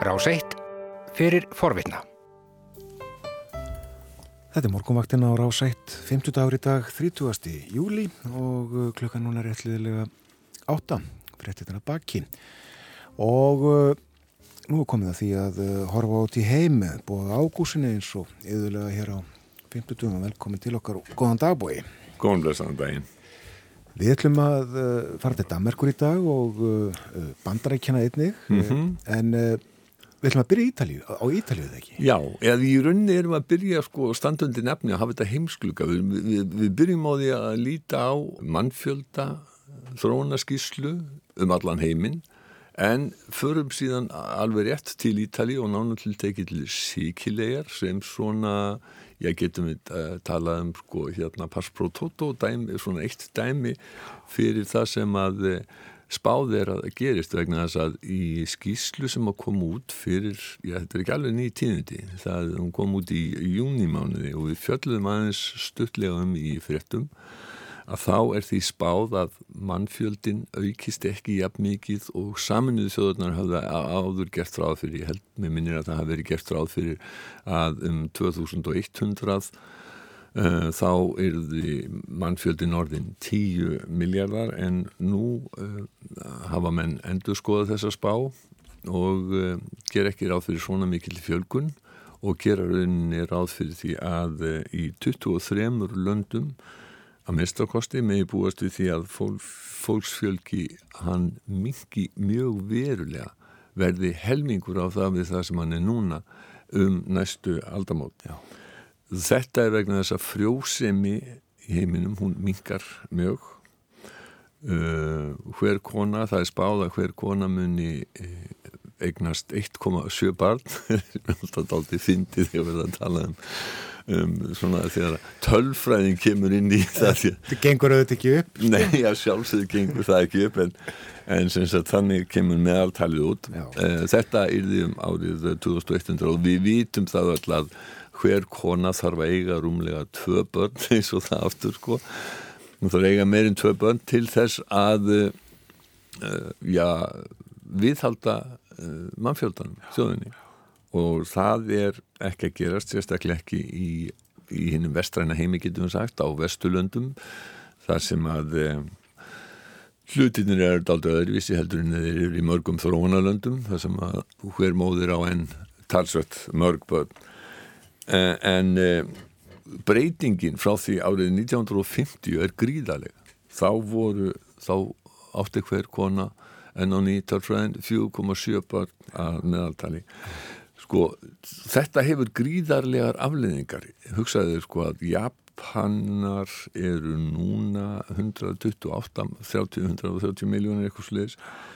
Rás 1 fyrir forvitna. Þetta er morgunvaktin á Rás 1, 50 dagur í dag, 30. júli og uh, klukkan núna er réttliðilega 8, fréttitina baki. Og uh, nú er komið að því að uh, horfa át í heimi, búið ágúsinni eins og yðurlega hér á 50 dagum. Velkomin til okkar og góðan dagbúi. Góðan blessaðan daginn. Við ætlum að uh, fara til Danmarkur í dag og uh, bandarækjana einnig, mm -hmm. en við ætlum að byrja í Ítalíu, á Ítalíu eða ekki? Já, eða í rauninni erum við að byrja sko, standundi nefni að hafa þetta heimskluka. Við, við, við byrjum á því að líta á mannfjölda, þrónaskíslu um allan heiminn, en förum síðan alveg rétt til Ítalíu og nánu til tekið til síkilegar sem svona ég getum við uh, talað um sko hérna Pass Pro Toto dæmi, svona eitt dæmi fyrir það sem að uh, spáð er að gerist vegna þess að í skýslu sem að koma út fyrir, já þetta er ekki alveg nýjt tíðindi, það kom út í júnimánuði og við fjöldum aðeins stuttlega um í fréttum að þá er því spáð að mannfjöldin aukist ekki jafn mikið og saminuðu þjóðurnar hafði áður gert ráð fyrir, ég held með minnir að það hafi verið gert ráð fyrir að um 2100 uh, þá er því mannfjöldin orðin 10 miljardar en nú uh, hafa menn endur skoða þessa spá og uh, ger ekki ráð fyrir svona mikil fjölgun og gera rauninni ráð fyrir því að í 23 löndum að minnstakosti með búast við því að fólk, fólksfjölki hann mingi mjög verulega verði helmingur á það við það sem hann er núna um næstu aldamót. Já. Þetta er vegna þess að frjósemi í heiminum, hún mingar mjög. Uh, hver kona, það er spáða hver kona muni uh, eignast 1,7 barn. Þetta er aldrei fyndið þegar við erum að tala um um, svona þegar tölfræðin kemur inn í það þetta gengur auðvitað ekki upp sko. nei, já sjálfsögðu gengur það ekki upp en, en sagt þannig kemur meðaltalið út. Uh, þetta því um árið 2100 og við vitum það öll að hver kona þarf að eiga rúmlega tvö börn eins og það aftur sko. Hún þarf að eiga meirinn tvö börn til þess að uh, já viðhalda uh, mannfjöldanum, þjóðinni. Og það er ekki að gerast sérstaklega ekki í, í hinnum vestræna heimi getum við sagt á vestulöndum þar sem að e, hlutinir eru aldrei öðruvísi heldur en þeir eru í mörgum þróunalöndum þar sem að hver móðir á enn talsvött mörg börn en e, breytingin frá því árið 1950 er gríðalega þá voru þá átti hver kona en á nýttarfræðin 4,7 börn að meðaltali. Sko þetta hefur gríðarlegar afleðingar hugsaðu sko að Japanar eru núna 128 30-130 miljónir eitthvað sliðis uh,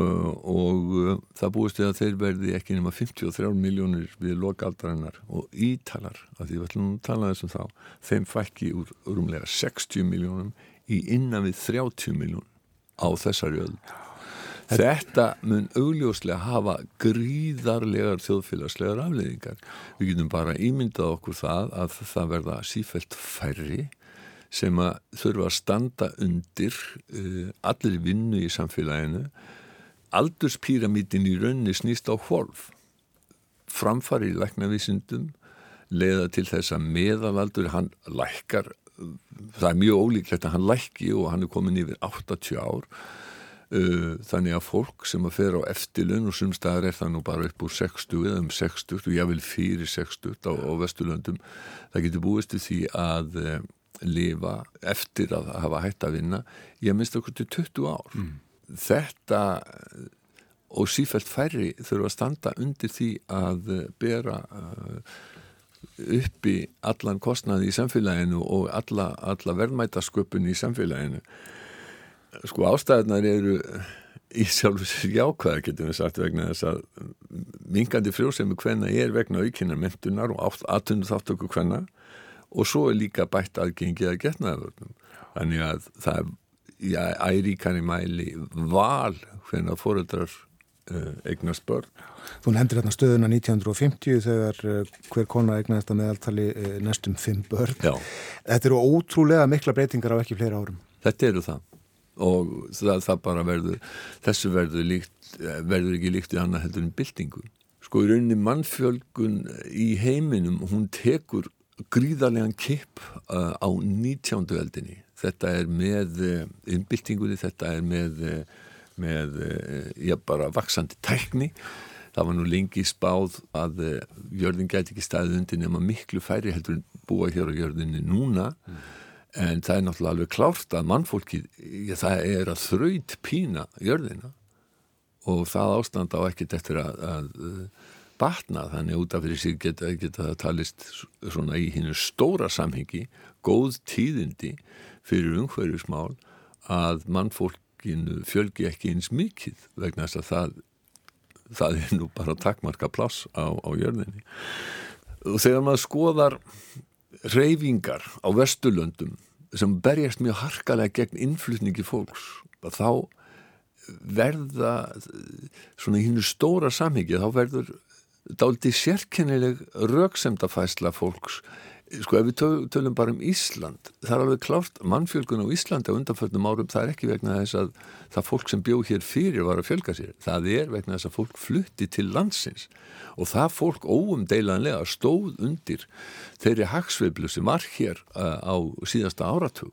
og uh, það búist við að þeir verði ekki nema 53 miljónir við lokaldarinnar og ítalar að því við ætlum að tala þessum þá þeim fækki úr rúmlega 60 miljónum í innan við 30 miljón á þessari öll Þetta mun augljóslega hafa gríðarlegar þjóðfélagslegar afleiðingar. Við getum bara ímyndað okkur það að það verða sífælt færri sem að þurfa að standa undir uh, allir vinnu í samfélaginu. Aldurspíramítin í raunni snýst á hvolf. Framfari í læknavísindum leiða til þess að meðalaldur hann lækkar, það er mjög ólíklegt að hann lækki og hann er komin yfir 80 ár þannig að fólk sem að fer á eftirlun og sumstaðar er það nú bara upp úr 60 eða um 60 og ég vil fyrir 60 á, á vesturlöndum það getur búist til því að uh, lifa eftir að hafa hægt að vinna ég minnst okkur til 20 ár mm. Þetta og sífælt færri þurfa að standa undir því að bera uh, uppi allan kostnaði í samfélaginu og alla, alla verðmætasköpun í samfélaginu. Sko ástæðunar eru í sjálf sér jákvæða getum við sagt vegna þess að mingandi frjósemi hvenna er vegna aukinnar mentunar og aðtundu þáttöku hvenna og svo er líka bætt aðgengið að getnaðavörnum þannig að það er ja, æríkani mæli val hvenna fóröldrar uh, eignast börn. Þú nefndir hérna stöðuna 1950 þegar uh, hver kona eignast að meðaltali uh, næstum fimm börn. Já. Þetta eru ótrúlega mikla breytingar á ekki fleira árum. Þetta eru það. Og það, það bara verður þessu verður, líkt, verður ekki líkt í annað heldur en byltingu. Sko í rauninni mannfjölgun í heiminum hún tekur gríðarlegan kipp á 19. veldinni þetta er með uh, innbyltingunni, þetta er með uh, með, uh, já bara vaksandi tækni. Það var nú lengi spáð að jörðin gæti ekki staðið undir nema miklu færi heldur en búa hér á jörðinni núna. Mm. en það er náttúrulega alveg klárt að mannfólkið, já, það er að þraut pína jörðina. Og það ástand á ekkert eftir að, að batna. Þannig út af því sig geta, geta það talist svona í hinnu stóra samhengi góð tíðindi fyrir umhverjusmál að mannfólkinu fjölgi ekki eins mikið vegna þess að það það er nú bara takkmarka pláss á, á jörðinni. Og þegar maður skoðar reyfingar á vestulöndum sem berjast mjög harkalega gegn innflutningi fólks þá verða svona í hinnu stóra samhengi þá verður dáliti sérkennileg rauksemdafæsla fólks sko ef við tölum bara um Ísland það er alveg klárt, mannfjölgun á Íslandi á undanförnum árum, það er ekki vegna þess að það fólk sem bjóð hér fyrir var að fjölga sér. Það er vegna þess að fólk flutti til landsins. Og það fólk óumdeilanlega stóð undir þeirri hagsveiflu sem var hér uh, á síðasta áratug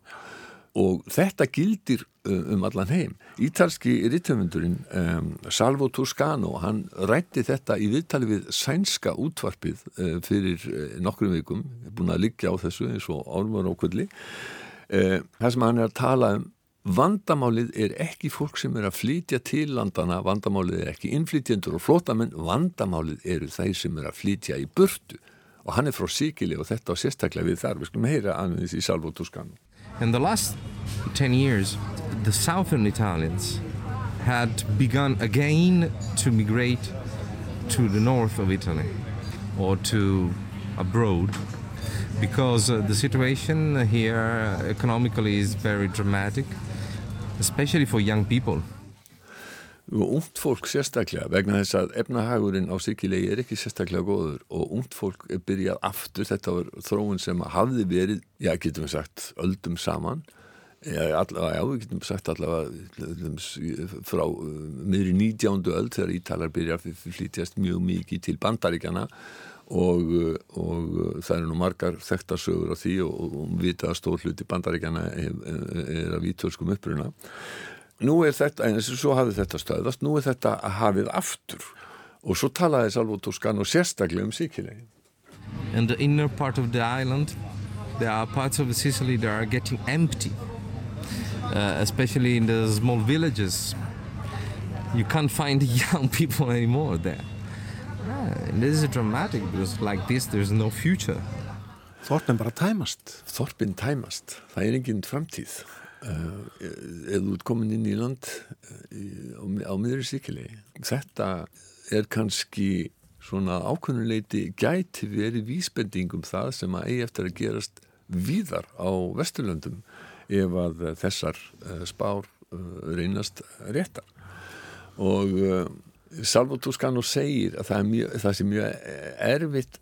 og þetta gildir um allan heim. Ítalski rittöfundurinn um, Salvo Toscano hann rætti þetta í viðtali við sænska útvarpið uh, fyrir nokkrum vikum, búin að liggja á þessu eins og álmur á kvöldi uh, það sem hann er að tala um vandamálið er ekki fólk sem er að flytja til landana, vandamálið er ekki innflytjendur og flótamenn, vandamálið eru þeir sem er að flytja í burtu. Og hann er frá Sikili og þetta á sérstaklega við þar, við skulum heyra annars í Salvo Toscano In the last 10 years, the southern Italians had begun again to migrate to the north of Italy or to abroad because uh, the situation here economically is very dramatic, especially for young people. Og ungt fólk sérstaklega vegna þess að efnahagurinn á sikilegi er ekki sérstaklega góður og ungt fólk er byrjað aftur, þetta var þróun sem hafði verið, já getum við sagt öldum saman já, allavega, já við getum sagt allavega frá uh, miðri 19. öld þegar Ítalar byrjar flytjast mjög mikið til bandaríkjana og, uh, og uh, það eru nú margar þekktarsögur á því og, og við vita að stór hluti bandaríkjana er, er að vítölskum uppruna nú er þetta, eins og svo hafið þetta stöðast, nú er þetta að hafið aftur. Og svo talaði Salvo Toscano sérstaklega um síkilegin. In the inner part of the island there are parts of Sicily that are getting empty uh, especially in the small villages. You can't find young people anymore there. Yeah, and this is dramatic because like this there's no future. Þorpin bara tæmast. Þorpin tæmast, það er enginn framtíð eða út komin inn í land uh, á, miður síkili þetta er kannski svona ákvönuleiti gæti verið vísbendingum það sem að eigi eftir að gerast víðar á Vesturlöndum ef að þessar uh, spár reynast réttar. Og Salvo Toscano segir að það, mjög, það sé mjög erfitt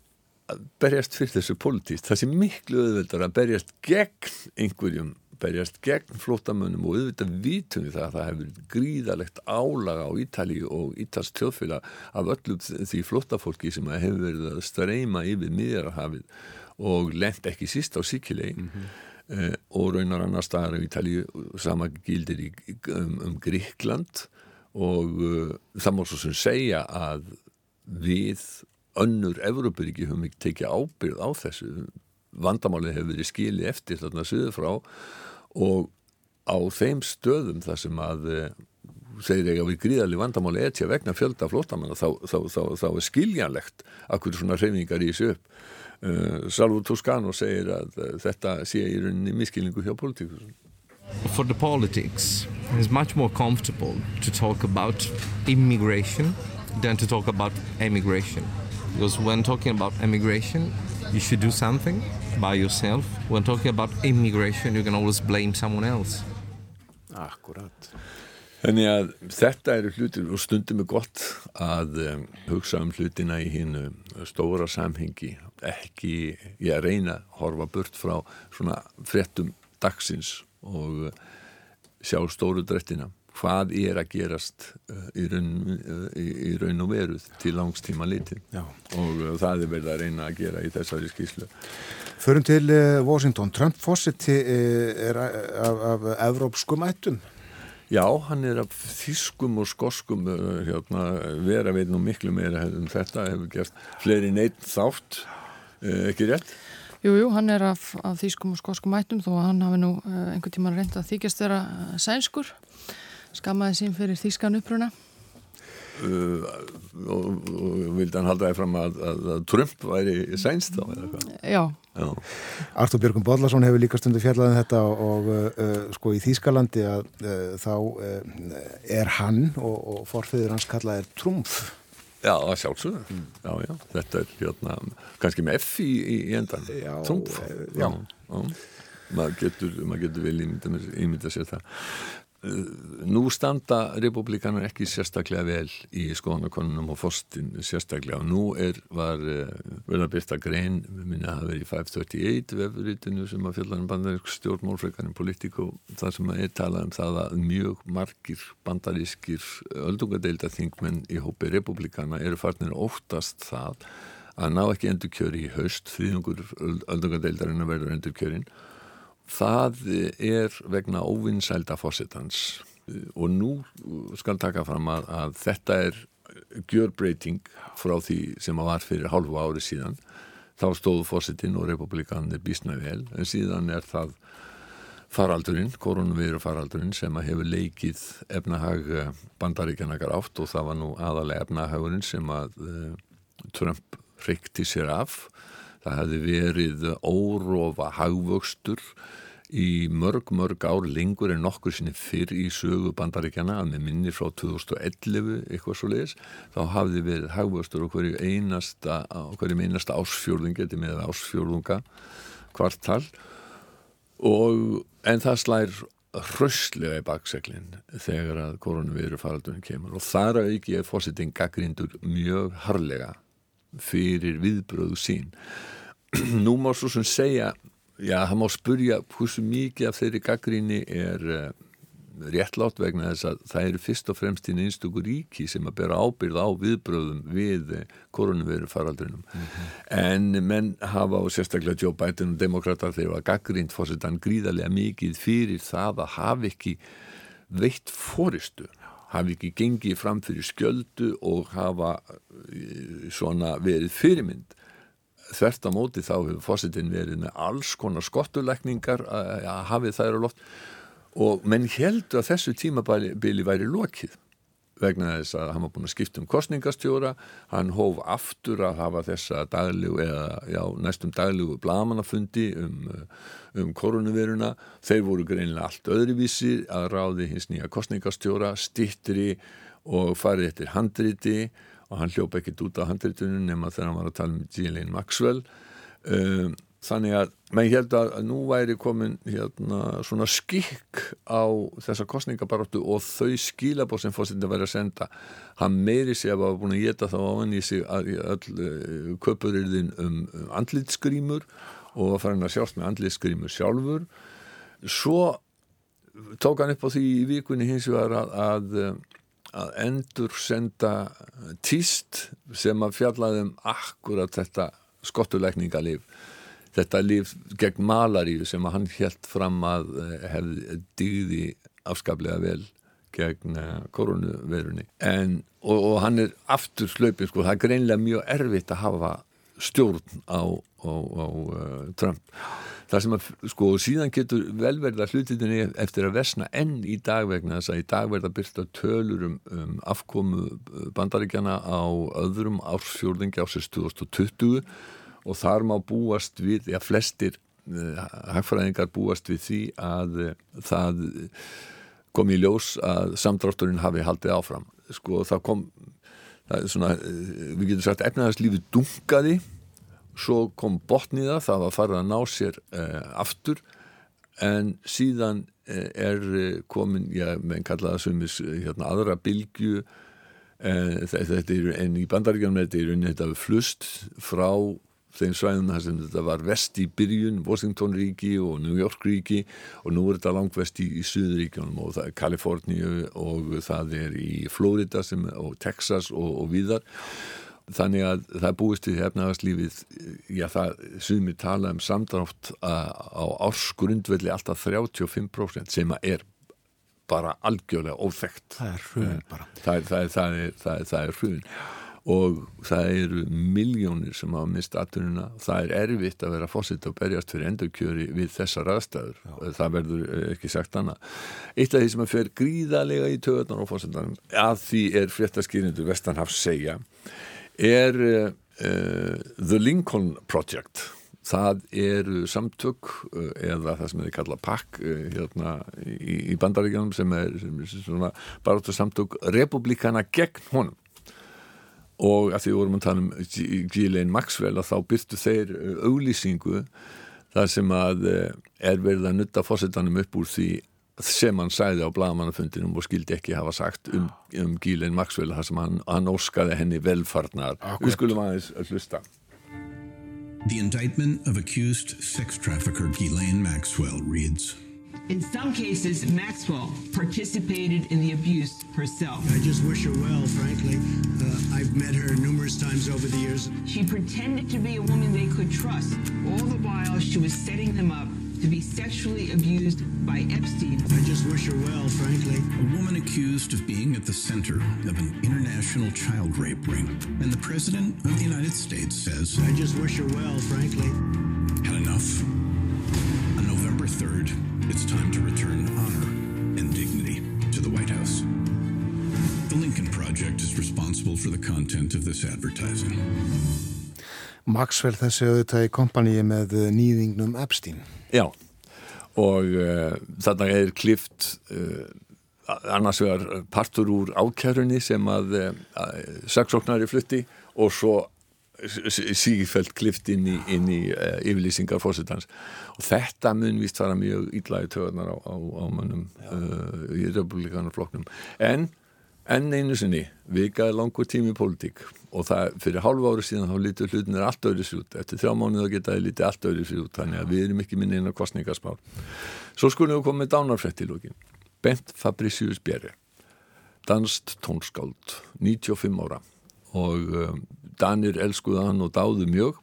að berjast fyrir þessu politíst það sé miklu auðveldar að berjast gegn einhverjum berjast gegn flótamönnum og auðvitað vítum við það að það hefur gríðalegt álaga á Ítali og Ítals tjóðfélag af öllum því flótafólki sem hefur verið að streyma yfir miðjarahafið og lent ekki síst á síkilegi mm -hmm. eh, og raunar annar staðar á Ítali sama gildir í, um, um Gríkland og uh, það má svo sem segja að við önnur Evrópuríki höfum ekki tekið ábyrð á þessu vandamálið hefur verið skili eftir þarna söður frá og á þeim stöðum þar sem að segir ekki að við gríðarlega vandamáli etja vegna fjölda flótamanna þá, þá, þá, þá er skiljanlegt hverju svona hreyfingar í þessu upp. Uh, Salvo Toscano segir að uh, þetta sé í rauninni miskilningu hjá politíkus For the politics it's much more comfortable to talk about immigration than to talk about emigration. Because when talking about emigration you should do something by yourself. When talking about immigration, you can always blame someone else. Akkurat. Þannig að þetta eru hlutir og stundum er gott að um, hugsa um hlutina í hínu stóra samhengi, ekki ég að reyna að horfa burt frá svona frettum dagsins og uh, sjá stóru drættina hvað er að gerast uh, í, raun, uh, í, raun og veruð til langstíma litin Já. og uh, það er verið að reyna að gera í þessari skýslu Förum til Washington. Trump fósiti er af, af evrópskum ættum. Já, hann er af þýskum og skoskum hérna, vera veit nú miklu meira en þetta hefur gert fleiri neitt þátt. Ekki rétt? Jújú, jú, hann er af, af þýskum og skoskum ættum þó að hann hafi nú einhver tíma reynd að þykjast vera sænskur skammaði sín fyrir þýskan uppruna Uh, og, og vildi hann halda það fram að, að, að Trump væri sænst þá eða hvað? Já. Já. Artur Björgum Bodlason hefur líka stundu fjallaðin um þetta og uh, sko í Þýskalandi að uh, þá uh, er hann og, og forfiður hans kallaðir Trumf. Já, það sjálfsögðu. Mm. Já, já, þetta er hérna, kannski með F í, í endan. Já. Trumf. Eh, já. já. Maður getur, mað getur vel ímynda sér það. Nú standa republikanar ekki sérstaklega vel í skoðanakonunum og fostin sérstaklega. Og nú er, var vel að byrta grein, minna að það veri 538 vefurítinu sem að fjallar um bandarísk stjórnmálfrekarinn politík og það sem að er talað um það að mjög margir bandarískir öldungadeilda þingmenn í hópi republikana eru farnir óttast það að ná ekki endur kjöri í haust. Því einhver öldungadeildarinn verður endur kjörin það er vegna óvinnsælda fósittans og nú skal taka fram að, að þetta er gjörbreyting frá því sem að var fyrir hálfu ári síðan. Þá stóðu fósittin og republikanir bísna vel en síðan er það faraldurinn, koronaviru faraldurinn sem að hefur leikið efnahag bandaríkjana grátt og það var nú aðalega efnahagurinn sem að uh, Trump reykti sér af það hefði verið órófa hagvöxtur í mörg, mörg ár lengur en nokkur sinni fyrr í sögu bandaríkjana að með minni frá 2011 eitthvað svo leiðis, þá hafði verið hagvöxtur og hverju einasta einasta ásfjörðunga, þetta með ásfjörðunga kvartal. Og en það slær hrauslega í bakseglinn þegar að koronaviru faraldunum kemur. Og þar að ekki er fórsetting gaggrindur mjög harlega fyrir viðbröðu sín nú má svo sem segja Já, það má spurja hversu mikið af þeirri gaggríni er uh, réttlátt vegna þess að það eru fyrst og fremst í einstöku ríki sem að bera ábyrð á viðbröðum við uh, koronaviru faraldrinum. Mm -hmm. En menn hafa og sérstaklega Joe Biden og demokrater þegar var gaggrínt fórsetan gríðarlega mikið fyrir það að hafi ekki veitt fóristu hafi ekki gengið fram fyrir skjöldu og hafa uh, svona verið fyrirmynd. Þvert á móti þá hefur fósittin verið með alls konar skottuleikningar að hafi þær á loft. Og menn heldur að þessu tímabili væri lokið vegna þess að hann var búin að skipta um kostningastjóra, hann hóf aftur að hafa þessa daglegu eða já, næstum daglegu blamanafundi um, um koronaviruna þeir voru greinilega allt öðruvísi að ráði hins nýja kostningastjóra stittri og farið eftir handriti. Og hann hljópa ekkert út á handreitunum nema þegar hann var að tala um Ghislaine Maxwell. Um, þannig að maður held að nú væri komin hérna, svona skikk á þessa kostningabaróttu og þau skilabóð sem fórstindi væri að senda. Hann meiri sig að hafa búin að geta þá á hann í sig all uh, köpurirðin um, um andlitsgrímur og að fara hann að sjást með andlitsgrímur sjálfur. Svo tók hann upp á því í vikunni hins vegar að, að að endur senda tíst sem að fjallaðum akkurat þetta skottuleikningalíf þetta líf gegn malaríu sem hann helt fram að eh, hefði dýði afskaplega vel gegn eh, koronavirunni en og, og hann er aftur slöpin sko, það er greinlega mjög erfitt að hafa stjórn á, á, á uh, Trump. Það sem að, sko, síðan getur velverða hlutinni eftir að vesna enn í dag vegna þess að í dag verða byrta tölur um, um afkomu bandaríkjana á öðrum ársfjórðingi ásins 2020 og þar má búast við, já flestir uh, hagfræðingar búast við því að uh, það kom í ljós að samdrátturinn hafi haldið áfram. Sko það kom það svona, uh, við getum sagt efnaðarslífi dungaði svo kom botniða, það var farið að ná sér eh, aftur en síðan eh, er eh, komin, já, menn kallaða sem hérna aðra bylgju eh, þetta er en í bandaríkjanum þetta er unni þetta flust frá þeim svæðum þar sem þetta var vest í byrjun, Washington ríki og New York ríki og nú er þetta langt vest í, í Suðuríkjónum og það er Kaliforníu og það er í Florida sem, og Texas og, og víðar. Þannig að það búist í hefnaðarslífið já það sumir tala um samdrátt á ársgrundvelli alltaf 35% sem er bara algjörlega óþægt það er hrun bara. Það, það, það er, er, er hrun og það eru miljónir sem hafa mist aðtununa það er erfitt að vera fósitt og berjast fyrir endurkjöri við þessar aðstæður. Já. það verður eh, ekki sagt annað. Eitt af því sem að fer gríðalega í töðunar og fósittanum að því er fréttaskýrindu Vestanhafs segja er uh, The Lincoln Project. Það eru samtök eða það sem þið kalla pakk hérna í, í bandaríkjanum sem er, er svona baróttu samtök republikana gegn honum og að því vorum að tala um Ghislaine Maxwell að þá byrtu þeir uh, auglýsingu þar sem að uh, er verið að nutta fórsetanum upp úr því sem hann sæði á blagamannafundinum og skildi ekki hafa sagt um, um Ghislaine Maxwell þar sem hann, hann óskaði henni velfarnar. Akkurat. Við skulum aðeins að hlusta. The indictment of accused sex trafficker Ghislaine Maxwell reads In some cases, Maxwell participated in the abuse herself. I just wish her well, frankly. Uh, I've met her numerous times over the years. She pretended to be a woman they could trust. All the while, she was setting them up to be sexually abused by Epstein. I just wish her well, frankly. A woman accused of being at the center of an international child rape ring. And the President of the United States says, I just wish her well, frankly. Had enough. On November 3rd, it's time to return honor and dignity to the White House. The Lincoln Project is responsible for the content of this advertising. Maxwell þessi auðvitað í kompaníi með nýðingnum Epstein. Já, og uh, þarna er klift uh, annars vegar partur úr ákjærunni sem að uh, saksóknari flutti og svo sígifælt klift inn í, inn í yfirlýsingar fórsetans og þetta mun vist fara mjög ídlægi töðunar á, á, á mannum í republikanarfloknum en enn einu sinni vikaði langur tími í pólitík og það fyrir hálfa ári síðan þá lítur hlutinir allt öðru sér út. Eftir þrjá mánuð þá geta það lítið allt öðru sér út þannig að við erum ekki minni inn á kostningarspár svo skulum við koma með dánarfrætt í lókin Bent Fabricius Bjerre danst tónskáld 95 ára og um, Danir elskuða hann og dáðu mjög.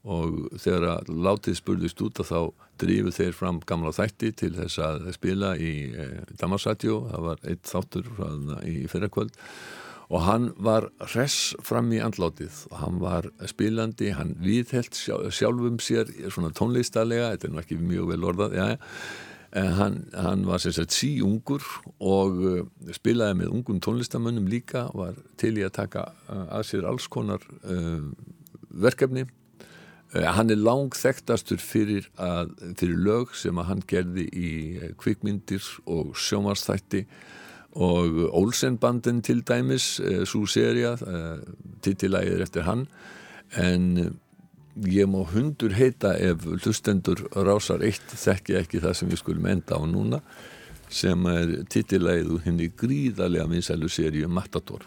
Og þegar látið spurðist út að þá drífu þeir fram gamla þætti til þess að spila í eh, Damarsatjó, það var eitt þáttur í fyrrakvöld. Og hann var res fram í andlátið. Og hann var spilandi, hann viðhelt sjálfum sér svona tónlistalega, þetta er nú ekki mjög vel orðað, já, en hann, hann var sem sagt sí ungur og uh, spilaði með ungum tónlistamönnum líka, var til í að taka uh, að sér alls konar uh, verkefni. Eh, hann er lang þekktastur fyrir, að, fyrir lög sem hann gerði í eh, kvikmyndir og sjómarstætti og Olsenbanden til dæmis, eh, svo seria, titilægir eftir hann. En ég má hundur heita ef hlustendur rásar eitt þekki ekki það sem við skulum enda á núna sem er titilægið úr henni gríðarlega vinsælu seríu Matador